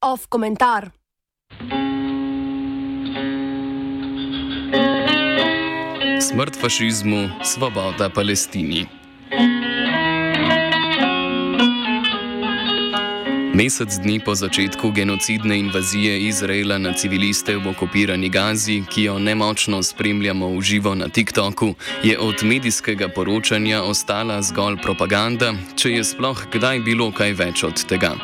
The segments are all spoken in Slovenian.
Off komentar. Smrt fašizmu, svoboda Palestini. Mesec dni po začetku genocidne invazije Izraela na civiliste v okupirani Gazi, ki jo nemočno spremljamo v živo na TikToku, je od medijskega poročanja ostala zgolj propaganda, če je sploh kdaj bilo kaj več od tega.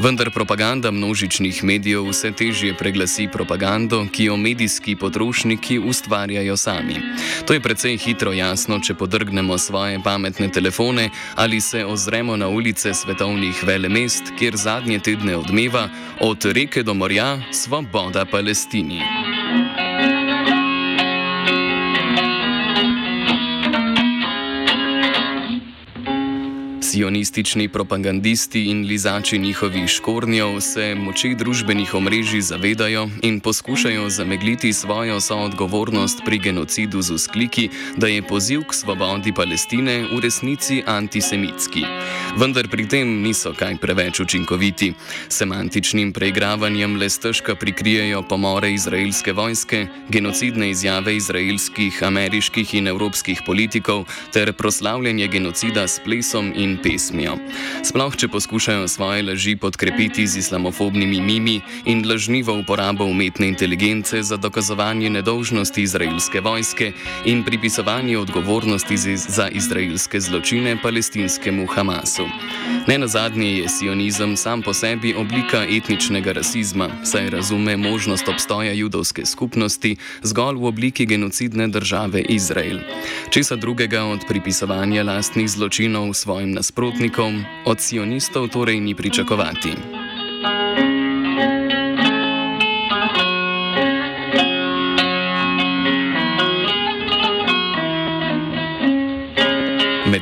Vendar propaganda množičnih medijev vse težje preglasi propagando, ki jo medijski potrošniki ustvarjajo sami. To je precej hitro jasno, če podrgnemo svoje pametne telefone ali se ozremo na ulice svetovnih velemest, kjer zadnje tedne odmeva od reke do morja Svoboda Palestini. Sionistični propagandisti in lizači njihovih škornjev se moči družbenih omrežij zavedajo in poskušajo zamegliti svojo soodgovornost pri genocidu z uskliki, da je poziv k svobodi Palestine v resnici antisemitski. Vendar pri tem niso kaj preveč učinkoviti. Semantičnim preigravanjem le stežka prikrijejo pomore izraelske vojske, genocidne izjave izraelskih, ameriških in evropskih politikov ter proslavljanje genocida s plesom in pesmijo. Sploh, če poskušajo svoje laži podkrepiti z islamofobnimi mimi in lažnivo uporabo umetne inteligence za dokazovanje nedolžnosti izraelske vojske in pripisovanje odgovornosti za izraelske zločine palestinskemu Hamasu. Ne na zadnje je sionizem sam po sebi oblika etničnega rasizma, saj razume možnost obstoja judovske skupnosti zgolj v obliki genocidne države Izrael. Česa drugega od pripisovanja lastnih zločinov svojim nasprotnikom od sionistov torej ni pričakovati.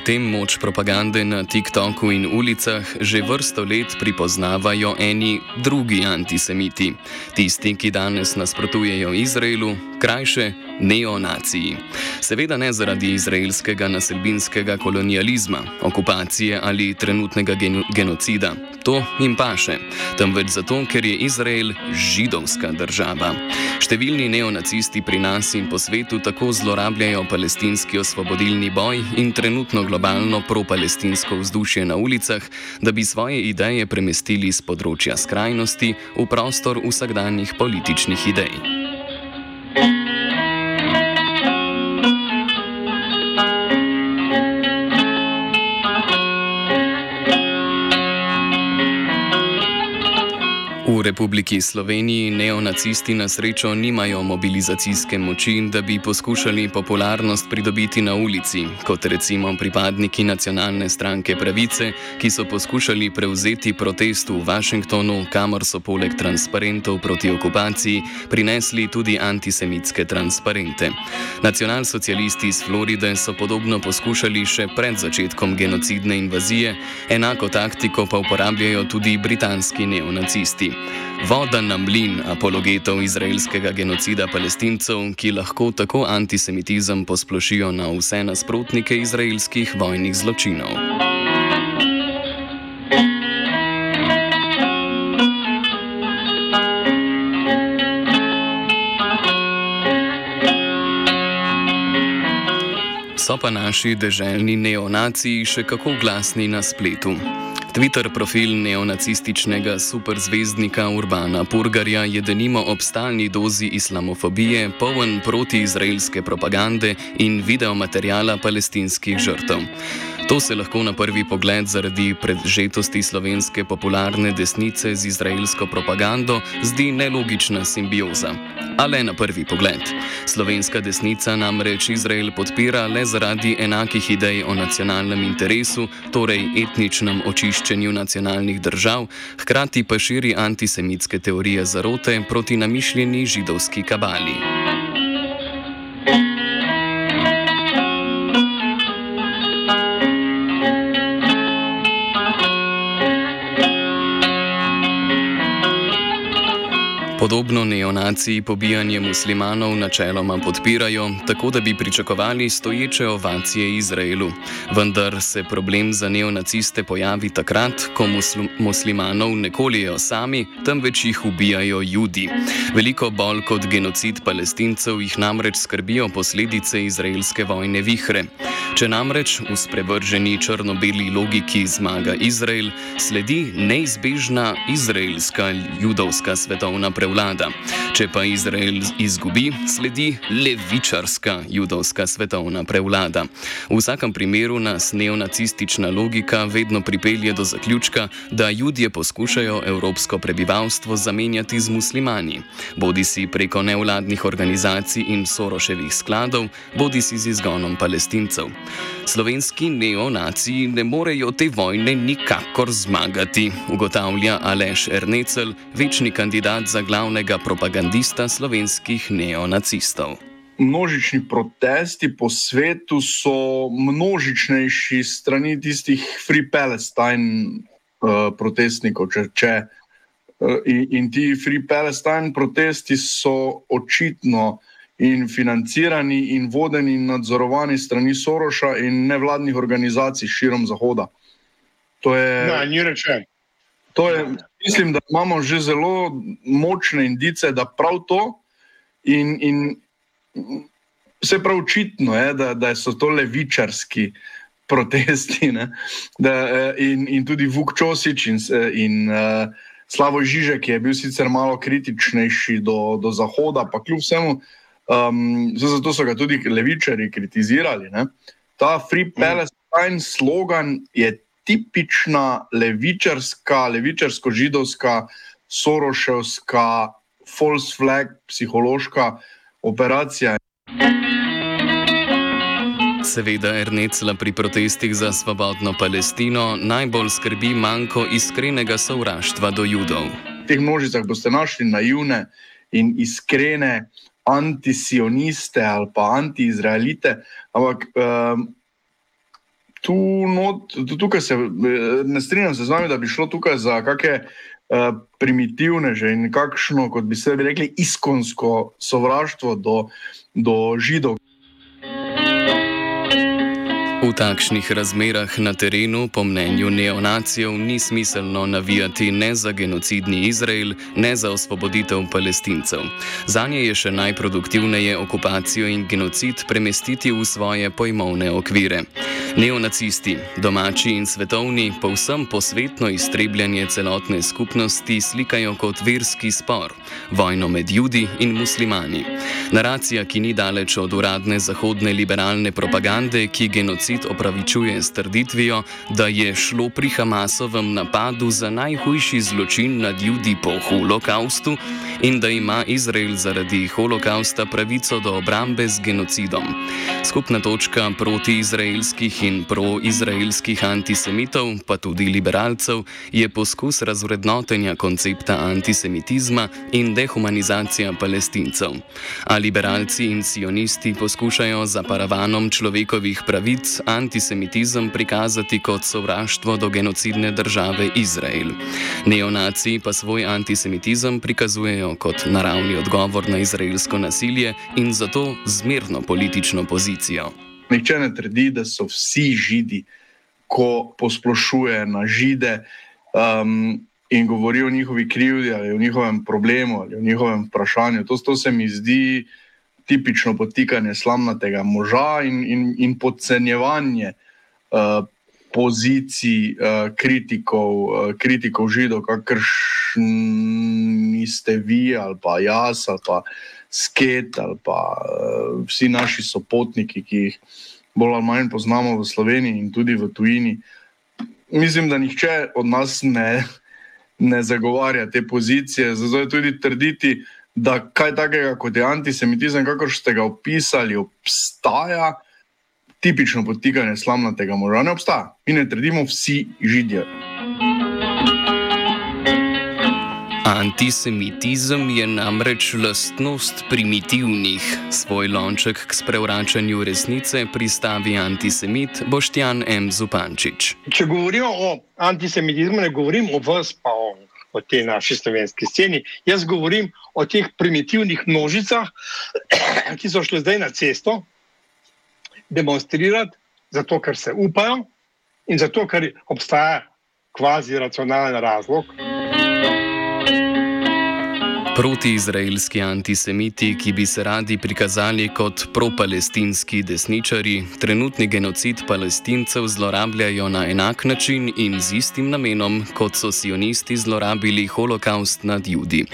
Medtem moč propagande na TikToku in ulicah že vrsto let pripoznavajo eni drugi antisemiti, tisti, ki danes nasprotujejo Izraelu, krajše neonaciji. Seveda ne zaradi izraelskega naselbinskega kolonializma, okupacije ali trenutnega geno genocida, to jim paše, temveč zato, ker je Izrael židovska država. Številni neonacisti pri nas in po svetu tako zlorabljajo palestinski osvobodilni boj in trenutno globalno pro-palestinsko vzdušje na ulicah, da bi svoje ideje premestili z področja skrajnosti v prostor vsakdanjih političnih idej. Republiki Sloveniji neonacisti na srečo nimajo mobilizacijske moči, da bi poskušali popularnost pridobiti na ulici, kot recimo pripadniki nacionalne stranke pravice, ki so poskušali prevzeti protest v Washingtonu, kamor so poleg transparentov proti okupaciji prinesli tudi antisemitske transparente. Nacionalsocialisti iz Floride so podobno poskušali še pred začetkom genocidne invazije, enako taktiko pa uporabljajo tudi britanski neonacisti. Voda na mlin apologetov izraelskega genocida palestincev, ki lahko tako antisemitizem posplošijo na vse nasprotnike izraelskih vojnih zločinov. So pa naši deželni neonaciji še kako glasni na spletu. Twitter profil neonacističnega superzvezdnika Urbana Purgarja je denimo ob stalni dozi islamofobije poln protiizraelske propagande in videomaterijala palestinskih žrtev. To se lahko na prvi pogled zaradi predžetosti slovenske popularne desnice z izraelsko propagando zdi nelogična simbioza. A le na prvi pogled. Slovenska desnica namreč Izrael podpira le zaradi enakih idej o nacionalnem interesu, torej etničnem očiščenju nacionalnih držav, hkrati pa širi antisemitske teorije zarote proti namišljeni židovski kabali. Podobno. Neonaciji pobijanje muslimanov načeloma podpirajo, tako da bi pričakovali stoječe ovacije Izraelu. Vendar se problem za neonaciste pojavi takrat, ko musl muslimanov ne kolijo sami, temveč jih ubijajo judi. Veliko bolj kot genocid palestincev jih namreč skrbijo posledice izraelske vojne vihre. Če namreč v sprevrženi črno-beli logiki zmaga Izrael, sledi neizbežna izraelska judovska svetovna prevlada. Če pa Izrael izgubi, sledi levičarska judovska svetovna prevlada. V vsakem primeru nas neonacistična logika vedno pripelje do zaključka, da ljudje poskušajo evropsko prebivalstvo zamenjati z muslimani, bodi si preko nevladnih organizacij in Soroševih skladov, bodi si z izgonom palestincev. Slovenski neonaciji ne morejo te vojne nikakor zmagati, ugotavlja Aleš Ernecel, večni kandidat za glavnega propagandista slovenskih neonacistov. Množični protesti po svetu so množičnejši strani tistih Free Palestine uh, protestnikov. Če, če, uh, in, in ti Free Palestine protesti so očitno in financirani in vodeni in nadzorovani strani Soroša in nevladnih organizacij širom Zahoda. To je, ne, ni rečeno. To je, mislim, da imamo že zelo močne indice, da prav to in, in vse prav očitno je, da, da so to levičarski protesti. Da, in, in tudi Vuk Čosič in, in uh, Slavo Žižek je bil sicer malo kritičnejši do, do Zahoda, pa kljub vsemu, um, zato so ga tudi levičari kritizirali. Ne? Ta Free Palestine slogan je tipična levičarska, levičarsko-židovska, soroševska, false flag, psihološka operacija. Seveda, Ernecla pri protestih za svobodno Palestino najbolj skrbi manjko iskrenega sovraštva do judov. V teh množicah boste našli naivne in iskrene antisioniste ali pa antiizraelite, ampak um, tu not, tukaj se ne strinjam se z vami, da bi šlo tukaj za kakšne uh, primitivne že in kakšno, kot bi se rekli, iskonsko sovraštvo do, do židov. V takšnih razmerah na terenu, po mnenju neonacijev, ni smiselno navijati ne za genocidni Izrael, ne za osvoboditev palestincev. Za nje je še najproduktivneje okupacijo in genocid premestiti v svoje pojmovne okvire. Neonacisti, domači in svetovni, povsem posvetno iztrebljanje celotne skupnosti slikajo kot verski spor, vojno med judi in muslimani. Naracija, ki ni daleč od uradne zahodne liberalne propagande, ki genocid opravičuje s trditvijo, da je šlo pri Hamasovem napadu za najhujši zločin nad ljudi po holokaustu in da ima Izrael zaradi holokausta pravico do obrambe z genocidom. Skupna točka protiizraelskih in proizraelskih antisemitov, pa tudi liberalcev, je poskus razvrednotenja koncepta antisemitizma in dehumanizacija palestincev. A liberalci in sionisti poskušajo za paravanom človekovih pravic antisemitizem prikazati kot sovraštvo do genocidne države Izrael. Neonaci pa svoj antisemitizem prikazujejo kot naravni odgovor na izraelsko nasilje in zato zmerno politično pozicijo. Nihče ne trdi, da so vsi židi, ko posplošuje na žide um, in govori o njihovi krivdi ali o njihovem problemu ali o njihovem vprašanju. To, to se mi zdi tipično potikanje slamnatega moža in, in, in podcenjevanje uh, pozicij uh, kritikov, uh, kritikov židov, kakršni ste vi ali pa jaz ali pa sket ali pa uh, vsi naši sopotniki, ki jih bolj ali manj poznamo v Sloveniji in tudi v tujini. Mislim, da nihče od nas ne, ne zagovarja te pozicije, zato je tudi trditi, da kaj takega kot je antisemitizem, kako ste ga opisali, obstaja. Tipično potikanje slamnatega moža ne obstaja. Mi ne trdimo vsi židje. Antisemitizem je namreč lastnost primitivnih. Svoj lonček k sprevračanju resnice pristavi antisemit Boštjan M. Zupančič. Če govorimo o antisemitizmu, ne govorim o vas, pa o o tej naši slovenski sceni. Jaz govorim o teh primitivnih množicah, ki so šle zdaj na cesto demonstrirati, zato ker se upajo in zato ker obstaja kvazi racionalen razlog. Protiizraelski antisemiti, ki bi se radi prikazali kot pro-palestinski desničari, trenutni genocid palestincev zlorabljajo na enak način in z istim namenom, kot so sionisti zlorabili holokaust nad ljudmi.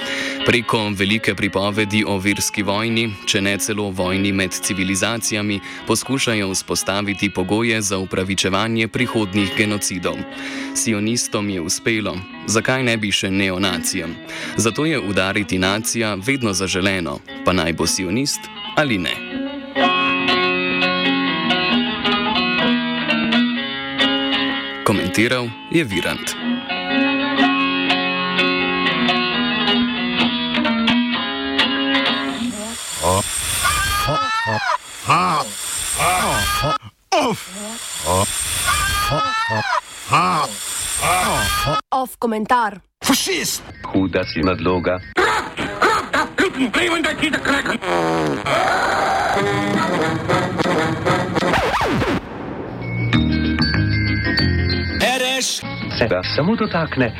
Preko velike pripovedi o verski vojni, če ne celo vojni med civilizacijami, poskušajo vzpostaviti pogoje za upravičevanje prihodnih genocidov. Sionistom je uspelo, zakaj ne bi še neonacijam? Zato je udariti nacija vedno zaželeno, pa naj bo sionist ali ne. Komentiral je Virant. Komentar. Fašist! Huda si nadloga. Ereš! Se ga samo dotakne.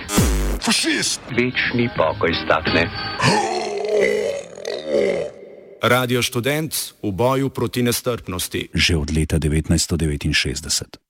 Fašist! Večni pokoj stakne. Radio študent v boju proti nestrpnosti. Že od leta 1969.